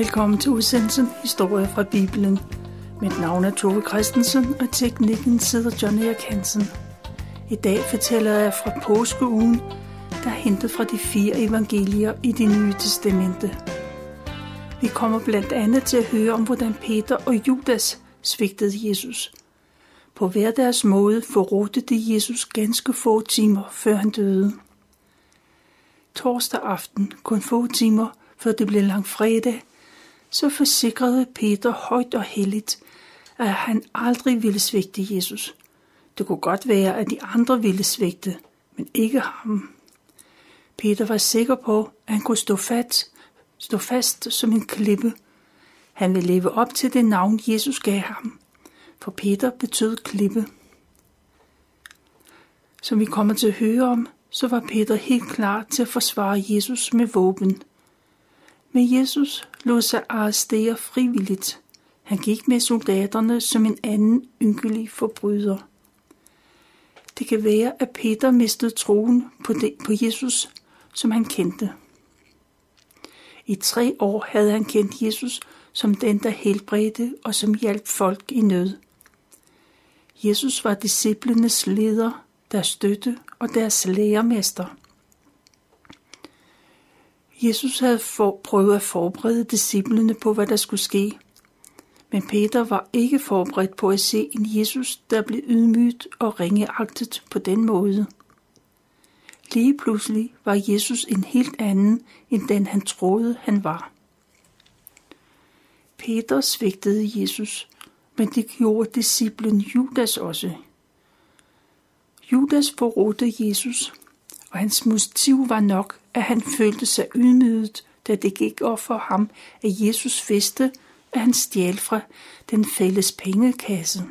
Velkommen til udsendelsen Historie fra Bibelen. Mit navn er Tove Christensen, og teknikken sidder John Erik Hansen. I dag fortæller jeg fra påskeugen, der er hentet fra de fire evangelier i det nye testamente. Vi kommer blandt andet til at høre om, hvordan Peter og Judas svigtede Jesus. På hver deres måde forrådte de Jesus ganske få timer, før han døde. Torsdag aften, kun få timer før det blev langfredag, så forsikrede Peter højt og helligt, at han aldrig ville svigte Jesus. Det kunne godt være, at de andre ville svigte, men ikke ham. Peter var sikker på, at han kunne stå fast, stå fast som en klippe. Han ville leve op til det navn, Jesus gav ham. For Peter betød klippe. Som vi kommer til at høre om, så var Peter helt klar til at forsvare Jesus med våben. Men Jesus lod sig arrestere frivilligt. Han gik med soldaterne som en anden ynkelig forbryder. Det kan være, at Peter mistede troen på, det, på Jesus, som han kendte. I tre år havde han kendt Jesus som den, der helbredte og som hjalp folk i nød. Jesus var disciplenes leder, deres støtte og deres lærermester. Jesus havde for, prøvet at forberede disciplene på, hvad der skulle ske. Men Peter var ikke forberedt på at se en Jesus, der blev ydmygt og ringeagtet på den måde. Lige pludselig var Jesus en helt anden, end den han troede, han var. Peter svigtede Jesus, men det gjorde disciplen Judas også. Judas forrådte Jesus, og hans motiv var nok, at han følte sig ydmyget, da det gik op for ham, at Jesus vidste, at han stjal fra den fælles pengekasse.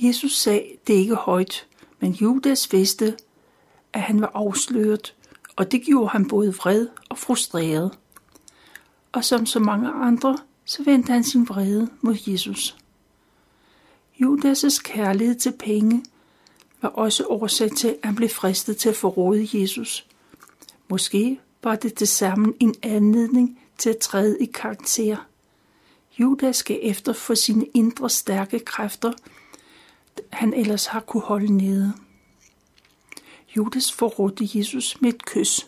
Jesus sagde det ikke højt, men Judas vidste, at han var afsløret, og det gjorde ham både vred og frustreret. Og som så mange andre, så vendte han sin vrede mod Jesus. Judas' kærlighed til penge var også årsag til, at han blev fristet til at forråde Jesus. Måske var det til sammen en anledning til at træde i karakter. Judas skal efter for sine indre stærke kræfter, han ellers har kunne holde nede. Judas forrådte Jesus med et kys.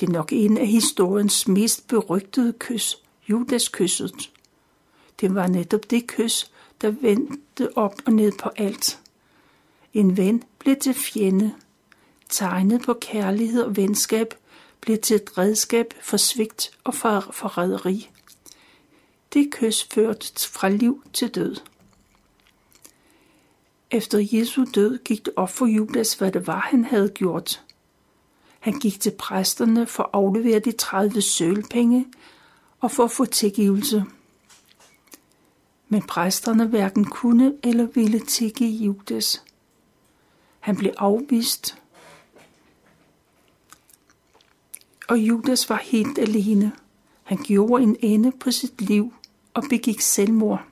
Det er nok en af historiens mest berygtede kys, Judas kysset. Det var netop det kys, der vendte op og ned på alt. En ven blev til fjende. Tegnet på kærlighed og venskab blev til et redskab for svigt og forræderi. Det kys førte fra liv til død. Efter Jesu død gik det op for Judas, hvad det var, han havde gjort. Han gik til præsterne for at aflevere de 30 sølvpenge og for at få tilgivelse. Men præsterne hverken kunne eller ville tilgive Judas. Han blev afvist, og Judas var helt alene. Han gjorde en ende på sit liv og begik selvmord.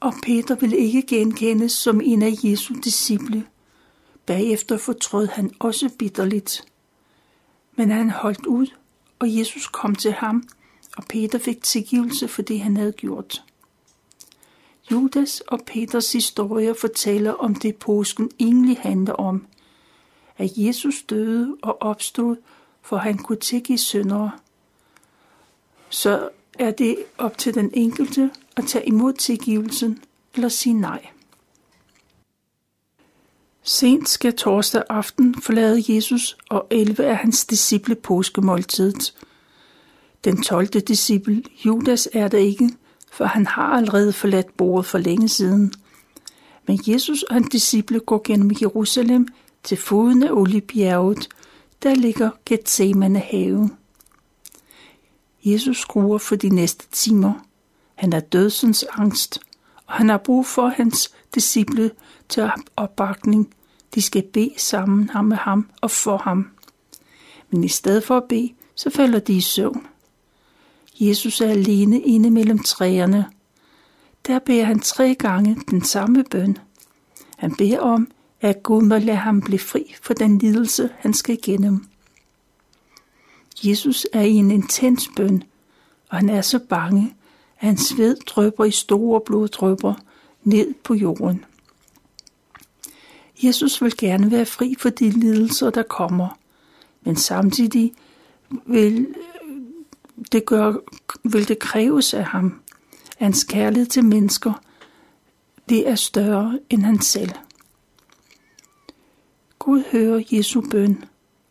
Og Peter ville ikke genkendes som en af Jesu disciple. Bagefter fortrød han også bitterligt. Men han holdt ud, og Jesus kom til ham, og Peter fik tilgivelse for det, han havde gjort. Judas og Peters historie fortæller om det påsken egentlig handler om. At Jesus døde og opstod, for han kunne tilgive syndere. Så er det op til den enkelte at tage imod tilgivelsen eller sige nej. Sent skal torsdag aften forlade Jesus og 11 af hans disciple påskemåltidet. Den 12. disciple, Judas, er der ikke, for han har allerede forladt bordet for længe siden. Men Jesus og hans disciple går gennem Jerusalem til foden af Oliebjerget, der ligger Gethsemane have. Jesus skruer for de næste timer. Han er dødsens angst, og han har brug for hans disciple til opbakning. De skal bede sammen ham med ham og for ham. Men i stedet for at bede, så falder de i søvn. Jesus er alene inde mellem træerne. Der beder han tre gange den samme bøn. Han beder om, at Gud må lade ham blive fri for den lidelse, han skal igennem. Jesus er i en intens bøn, og han er så bange, at hans sved drøber i store bloddrøber ned på jorden. Jesus vil gerne være fri for de lidelser, der kommer, men samtidig vil det, gør, vil det kræves af ham, at hans kærlighed til mennesker det er større end han selv. Gud hører Jesu bøn,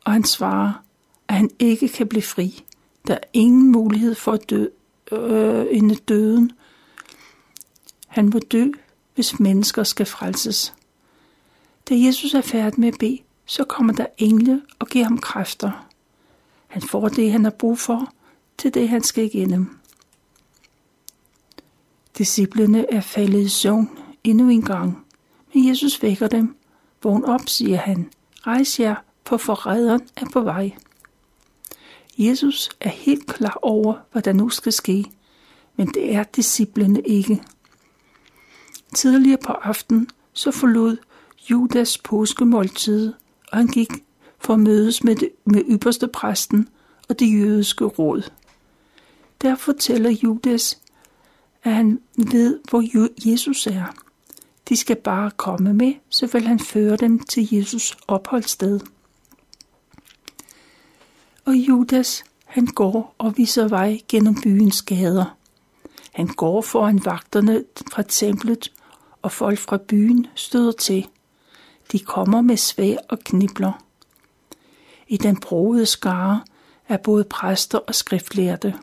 og han svarer, at han ikke kan blive fri. Der er ingen mulighed for at dø, øh, ende døden. Han må dø, hvis mennesker skal frelses. Da Jesus er færdig med at bede, så kommer der engle og giver ham kræfter. Han får det, han har brug for, til det, han skal igennem. Disciplene er faldet i søvn endnu en gang, men Jesus vækker dem. Vågn op, siger han. Rejs jer, for forræderen er på vej. Jesus er helt klar over, hvad der nu skal ske, men det er disciplene ikke. Tidligere på aftenen så forlod Judas påskemåltid, og han gik for at mødes med, det, med ypperste præsten og det jødiske råd. Der fortæller Judas, at han ved, hvor Jesus er. De skal bare komme med, så vil han føre dem til Jesus opholdssted. Og Judas, han går og viser vej gennem byens gader. Han går foran vagterne fra templet, og folk fra byen støder til. De kommer med svær og knibler. I den broede skare er både præster og skriftlærte.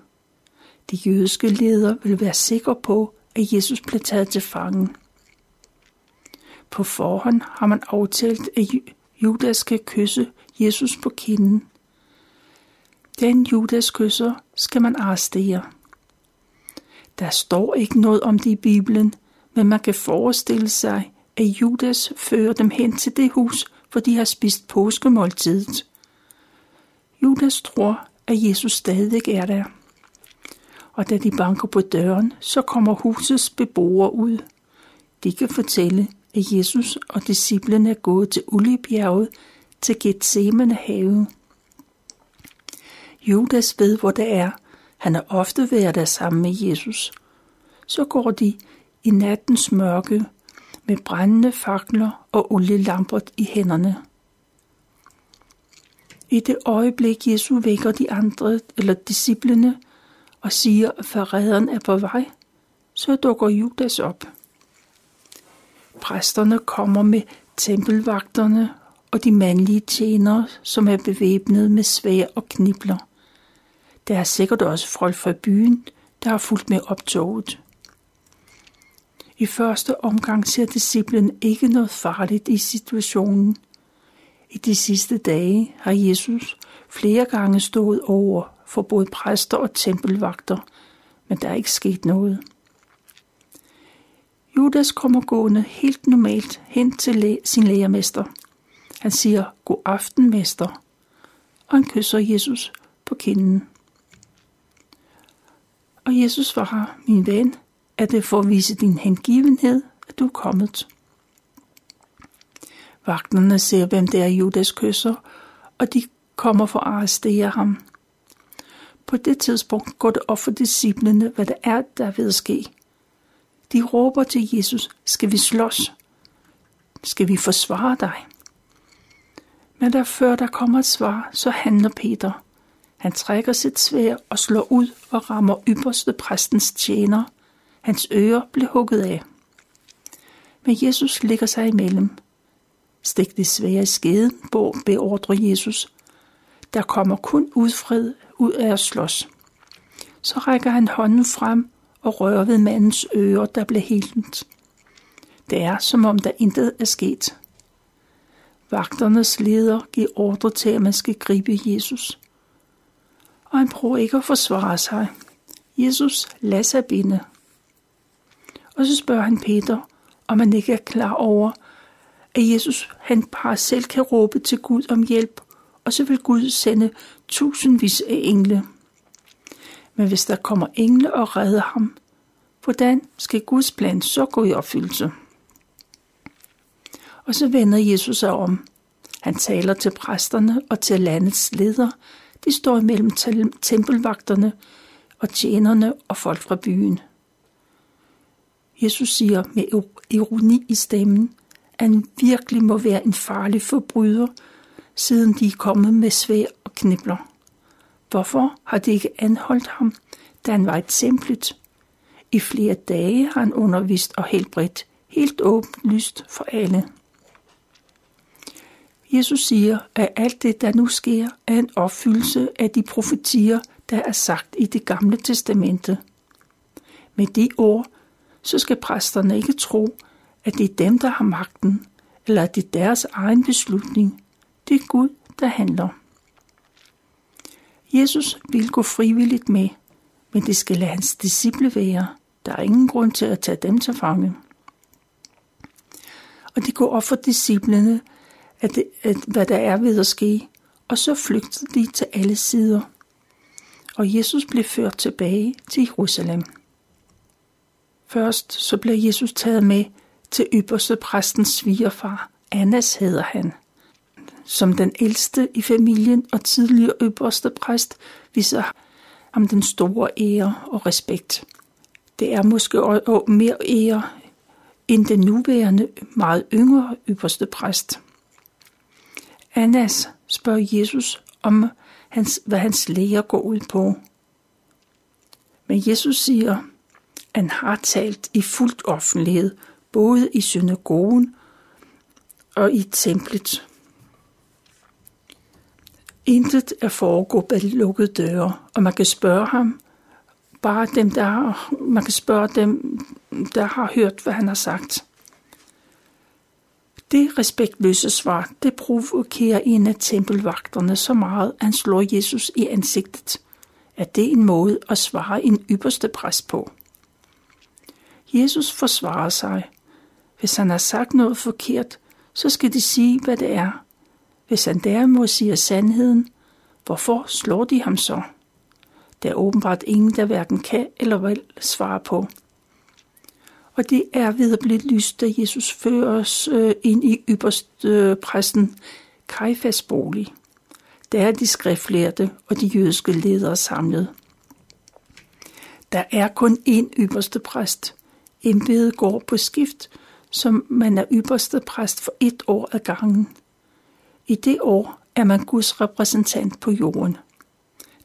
De jødiske ledere vil være sikre på, at Jesus blev taget til fangen. På forhånd har man aftalt, at Judas skal kysse Jesus på kinden. Den Judas kysser skal man arrestere. Der står ikke noget om det i Bibelen, men man kan forestille sig, at Judas fører dem hen til det hus, hvor de har spist påskemåltidet. Judas tror, at Jesus stadig er der. Og da de banker på døren, så kommer husets beboere ud. De kan fortælle, at Jesus og disciplene er gået til Oliebjerget til Gethsemane have. Judas ved, hvor det er. Han har ofte været der sammen med Jesus. Så går de i nattens mørke med brændende fakler og olielamper i hænderne. I det øjeblik, Jesus vækker de andre eller disciplene og siger, at forræderen er på vej, så dukker Judas op. Præsterne kommer med tempelvagterne og de mandlige tjenere, som er bevæbnet med svær og knibler. Der er sikkert også folk fra byen, der har fulgt med optoget. I første omgang ser disciplen ikke noget farligt i situationen. I de sidste dage har Jesus flere gange stået over for både præster og tempelvagter, men der er ikke sket noget. Judas kommer gående helt normalt hen til læ- sin lægermester. Han siger, god aften, mester, og han kysser Jesus på kinden. Og Jesus svarer, min ven, er det for at vise din hengivenhed, at du er kommet. Vagterne ser, hvem det er, Judas kysser, og de kommer for at arrestere ham. På det tidspunkt går det op for disciplene, hvad det er, der er ved at ske. De råber til Jesus, skal vi slås? Skal vi forsvare dig? Men der før der kommer et svar, så handler Peter. Han trækker sit svær og slår ud og rammer ypperste præstens tjener. Hans ører blev hugget af. Men Jesus ligger sig imellem. Stik det svære i skeden, beordrer Jesus. Der kommer kun udfred ud af at slås. Så rækker han hånden frem og rører ved mandens ører, der blev helt. Det er, som om der intet er sket. Vagternes leder giver ordre til, at man skal gribe Jesus. Og han prøver ikke at forsvare sig. Jesus lader sig binde. Og så spørger han Peter, om han ikke er klar over, at Jesus han bare selv kan råbe til Gud om hjælp, og så vil Gud sende tusindvis af engle. Men hvis der kommer engle og redder ham, hvordan skal Guds plan så gå i opfyldelse? Og så vender Jesus sig om. Han taler til præsterne og til landets ledere. de står mellem tempelvagterne og tjenerne og folk fra byen. Jesus siger med ironi i stemmen, at han virkelig må være en farlig forbryder, siden de er kommet med svær og knibler. Hvorfor har de ikke anholdt ham, da han var et templet? I flere dage har han undervist og helbredt, helt åbenlyst for alle. Jesus siger, at alt det, der nu sker, er en opfyldelse af de profetier, der er sagt i det gamle testamente. Med de ord, så skal præsterne ikke tro, at det er dem, der har magten, eller at det er deres egen beslutning. Det er Gud, der handler. Jesus vil gå frivilligt med, men det skal lade hans disciple være. Der er ingen grund til at tage dem til fange. Og det går op for disciplene, at, det, at hvad der er ved at ske, og så flygtede de til alle sider. Og Jesus blev ført tilbage til Jerusalem. Først så blev Jesus taget med til ypperste præstens svigerfar, Annas hedder han. Som den ældste i familien og tidligere øverste præst viser ham den store ære og respekt. Det er måske også mere ære end den nuværende meget yngre ypperste præst. Annas spørger Jesus om, hans, hvad hans læger går ud på. Men Jesus siger, at han har talt i fuldt offentlighed, både i synagogen og i templet. Intet er foregået bag lukkede døre, og man kan spørge ham, bare dem, der har, man kan spørge dem, der har hørt, hvad han har sagt. Det respektløse svar, det provokerer en af tempelvagterne så meget, at han slår Jesus i ansigtet. Er det en måde at svare en ypperste præst på? Jesus forsvarer sig. Hvis han har sagt noget forkert, så skal de sige, hvad det er. Hvis han derimod siger sandheden, hvorfor slår de ham så? Der er åbenbart ingen, der hverken kan eller vil svare på og det er ved at blive lyst, da Jesus fører os øh, ind i ypperste øh, præsten Kajfas bolig. Der er de skriftlærte og de jødiske ledere samlet. Der er kun én ypperste præst. Embedet går på skift, som man er ypperste præst for et år ad gangen. I det år er man Guds repræsentant på jorden.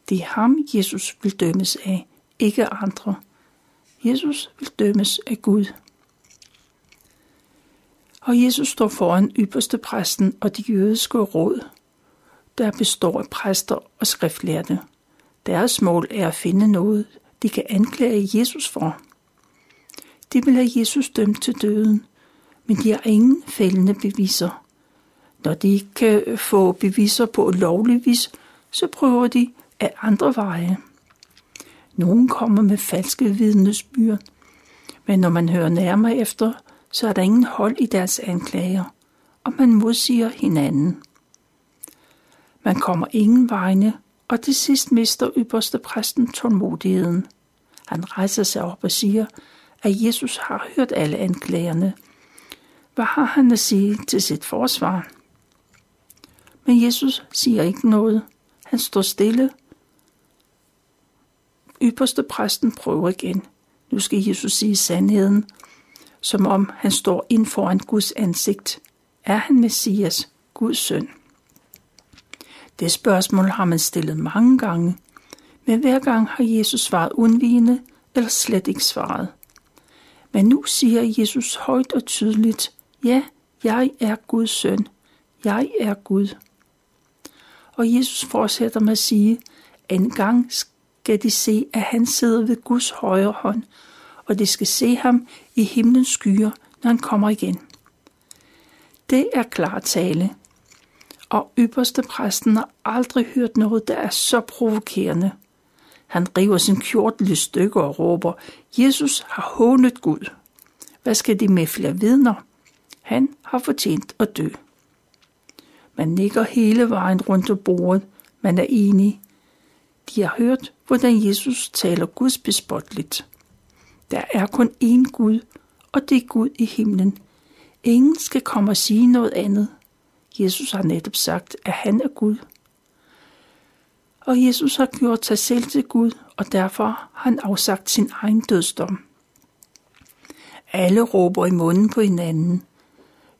Det er ham, Jesus vil dømmes af, ikke andre. Jesus vil dømmes af Gud. Og Jesus står foran ypperste præsten og de jødiske råd, der består af præster og skriftlærte. Deres mål er at finde noget, de kan anklage Jesus for. De vil have Jesus dømt til døden, men de har ingen fældende beviser. Når de ikke kan få beviser på lovlig vis, så prøver de af andre veje. Nogen kommer med falske vidnesbyrd, men når man hører nærmere efter, så er der ingen hold i deres anklager, og man modsiger hinanden. Man kommer ingen vegne, og til sidst mister ypperste præsten tålmodigheden. Han rejser sig op og siger, at Jesus har hørt alle anklagerne. Hvad har han at sige til sit forsvar? Men Jesus siger ikke noget. Han står stille Ypperste præsten prøver igen. Nu skal Jesus sige sandheden, som om han står ind foran Guds ansigt. Er han Messias, Guds søn? Det spørgsmål har man stillet mange gange, men hver gang har Jesus svaret undvigende eller slet ikke svaret. Men nu siger Jesus højt og tydeligt, ja, jeg er Guds søn. Jeg er Gud. Og Jesus fortsætter med at sige, en gang skal de se, at han sidder ved Guds højre hånd, og de skal se ham i himlens skyer, når han kommer igen. Det er klar tale, og ypperste præsten har aldrig hørt noget, der er så provokerende. Han river sin kjortel i stykker og råber, Jesus har hånet Gud. Hvad skal de med flere vidner? Han har fortjent at dø. Man nikker hele vejen rundt om bordet. Man er enig. De har hørt, hvordan Jesus taler gudsbespotligt. Der er kun én Gud, og det er Gud i himlen. Ingen skal komme og sige noget andet. Jesus har netop sagt, at han er Gud. og Jesus har gjort sig selv til Gud, og derfor har han afsagt sin egen dødsdom. Alle råber i munden på hinanden.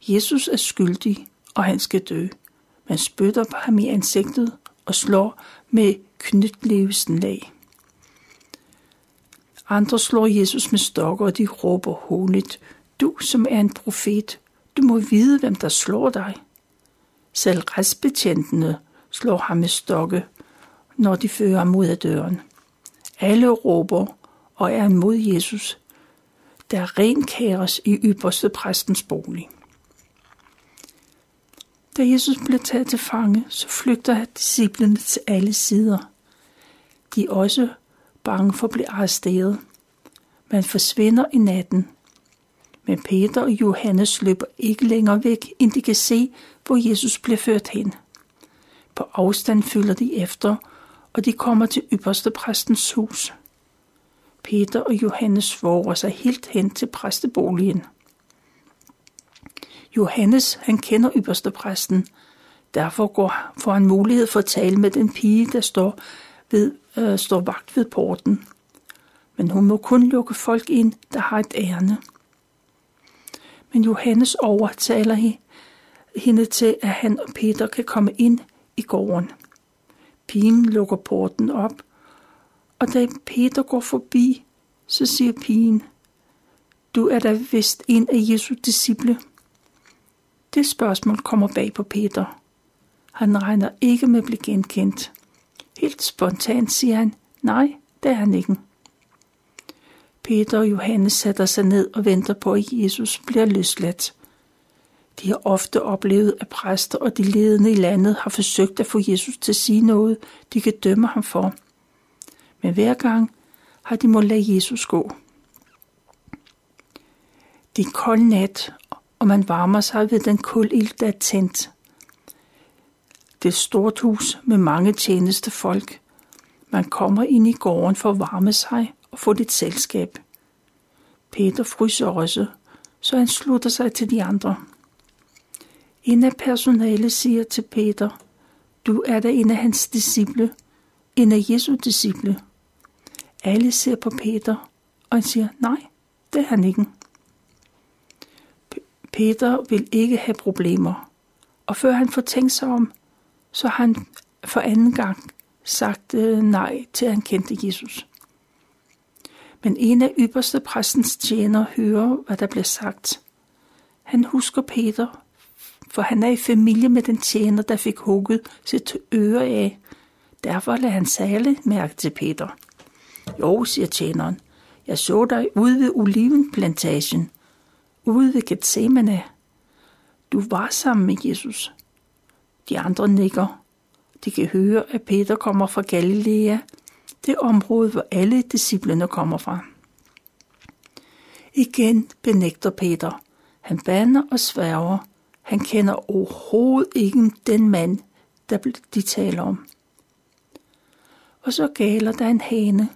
Jesus er skyldig, og han skal dø. Man spytter på ham i ansigtet og slår med knytlevelsen lag. Andre slår Jesus med stokker, og de råber hånligt, du som er en profet, du må vide, hvem der slår dig. Selv retsbetjentene slår ham med stokke, når de fører ham ud af døren. Alle råber og er imod Jesus. Der er ren kaos i ypperste præstens bolig. Da Jesus bliver taget til fange, så flygter disciplene til alle sider. De er også bange for at blive arresteret. Man forsvinder i natten. Men Peter og Johannes løber ikke længere væk, end de kan se, hvor Jesus bliver ført hen. På afstand følger de efter, og de kommer til ypperste præstens hus. Peter og Johannes våger sig helt hen til præsteboligen. Johannes, han kender ypperstepræsten. Derfor går, får han mulighed for at tale med den pige, der står, ved, øh, står vagt ved porten. Men hun må kun lukke folk ind, der har et ærne. Men Johannes overtaler hende til, at han og Peter kan komme ind i gården. Pigen lukker porten op, og da Peter går forbi, så siger pigen, du er da vist en af Jesu disciple. Det spørgsmål kommer bag på Peter. Han regner ikke med at blive genkendt. Helt spontant siger han, nej, det er han ikke. Peter og Johannes sætter sig ned og venter på, at Jesus bliver løsladt. De har ofte oplevet, at præster og de ledende i landet har forsøgt at få Jesus til at sige noget, de kan dømme ham for. Men hver gang har de må lade Jesus gå. Det er kold nat, og man varmer sig ved den kulild, der er tændt. Det er et stort hus med mange tjeneste folk. Man kommer ind i gården for at varme sig og få lidt selskab. Peter fryser også, så han slutter sig til de andre. En af personale siger til Peter, du er da en af hans disciple, en af Jesu disciple. Alle ser på Peter, og han siger, nej, det er han ikke. Peter vil ikke have problemer, og før han får tænkt sig om, så har han for anden gang sagt øh, nej til, at han kendte Jesus. Men en af ypperste præstens tjener hører, hvad der bliver sagt. Han husker Peter, for han er i familie med den tjener, der fik hugget sit øre af. Derfor lader han særligt mærke til Peter. Jo, siger tjeneren, jeg så dig ude ved olivenplantagen, ude ved Gethsemane. Du var sammen med Jesus. De andre nikker. De kan høre, at Peter kommer fra Galilea, det område, hvor alle disciplene kommer fra. Igen benægter Peter. Han bander og sværger. Han kender overhovedet ikke den mand, der de taler om. Og så galer der en hane,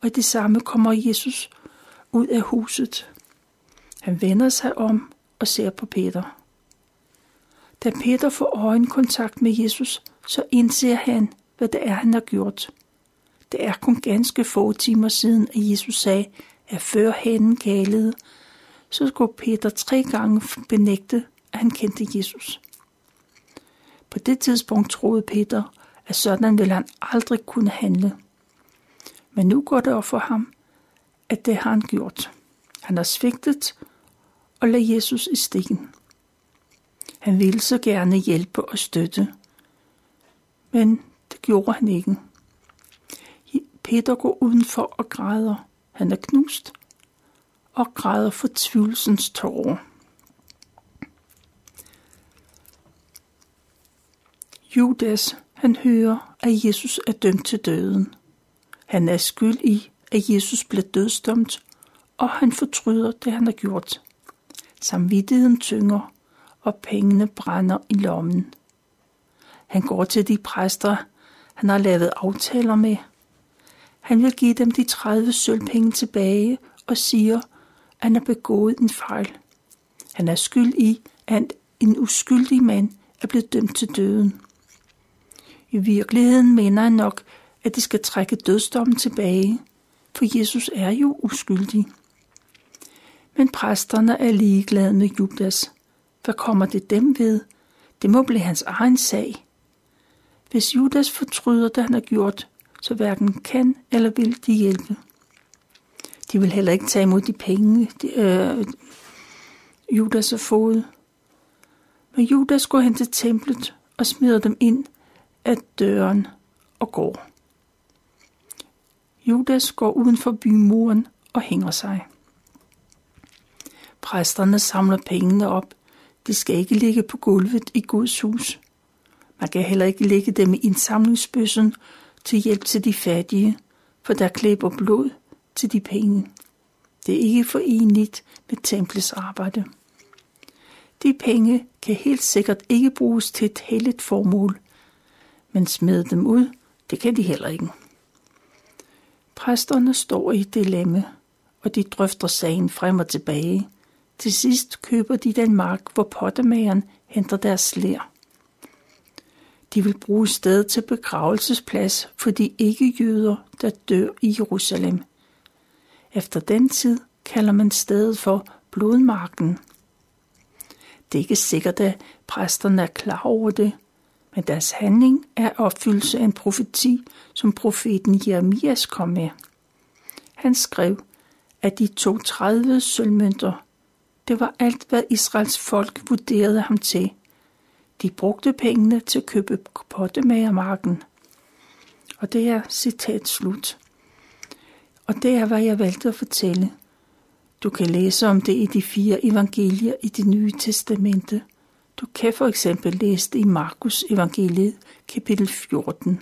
og i det samme kommer Jesus ud af huset. Han vender sig om og ser på Peter. Da Peter får øjenkontakt med Jesus, så indser han, hvad det er, han har gjort. Det er kun ganske få timer siden, at Jesus sagde, at før han galede, så skulle Peter tre gange benægte, at han kendte Jesus. På det tidspunkt troede Peter, at sådan ville han aldrig kunne handle. Men nu går det op for ham, at det har han gjort. Han har svigtet og lade Jesus i stikken. Han ville så gerne hjælpe og støtte, men det gjorde han ikke. Peter går udenfor og græder. Han er knust og græder for tvivlsens tårer. Judas, han hører, at Jesus er dømt til døden. Han er skyld i, at Jesus blev dødsdømt, og han fortryder det, han har gjort. Samvittigheden tynger, og pengene brænder i lommen. Han går til de præster, han har lavet aftaler med. Han vil give dem de 30 sølvpenge tilbage og siger, at han har begået en fejl. Han er skyld i, at en uskyldig mand er blevet dømt til døden. I virkeligheden mener han nok, at de skal trække dødsdommen tilbage, for Jesus er jo uskyldig. Men præsterne er ligeglade med Judas. Hvad kommer det dem ved? Det må blive hans egen sag. Hvis Judas fortryder det, han har gjort, så hverken kan eller vil de hjælpe. De vil heller ikke tage imod de penge, de, øh, Judas har fået. Men Judas går hen til templet og smider dem ind af døren og går. Judas går uden for bymuren og hænger sig. Præsterne samler pengene op. De skal ikke ligge på gulvet i Guds hus. Man kan heller ikke lægge dem i indsamlingsbøssen til hjælp til de fattige, for der klæber blod til de penge. Det er ikke forenligt med templets arbejde. De penge kan helt sikkert ikke bruges til et helligt formål, men smide dem ud, det kan de heller ikke. Præsterne står i et dilemma, og de drøfter sagen frem og tilbage. Til sidst køber de den mark, hvor pottemageren henter deres slær. De vil bruge stedet til begravelsesplads for de ikke-jøder, der dør i Jerusalem. Efter den tid kalder man stedet for blodmarken. Det er ikke sikkert, at præsterne er klar over det, men deres handling er opfyldelse af en profeti, som profeten Jeremias kom med. Han skrev, at de tog 30 sølvmønter. Det var alt, hvad Israels folk vurderede ham til. De brugte pengene til at købe pottemagermarken. Og det er citat slut. Og det er, hvad jeg valgte at fortælle. Du kan læse om det i de fire evangelier i det nye testamente. Du kan for eksempel læse det i Markus evangeliet kapitel 14.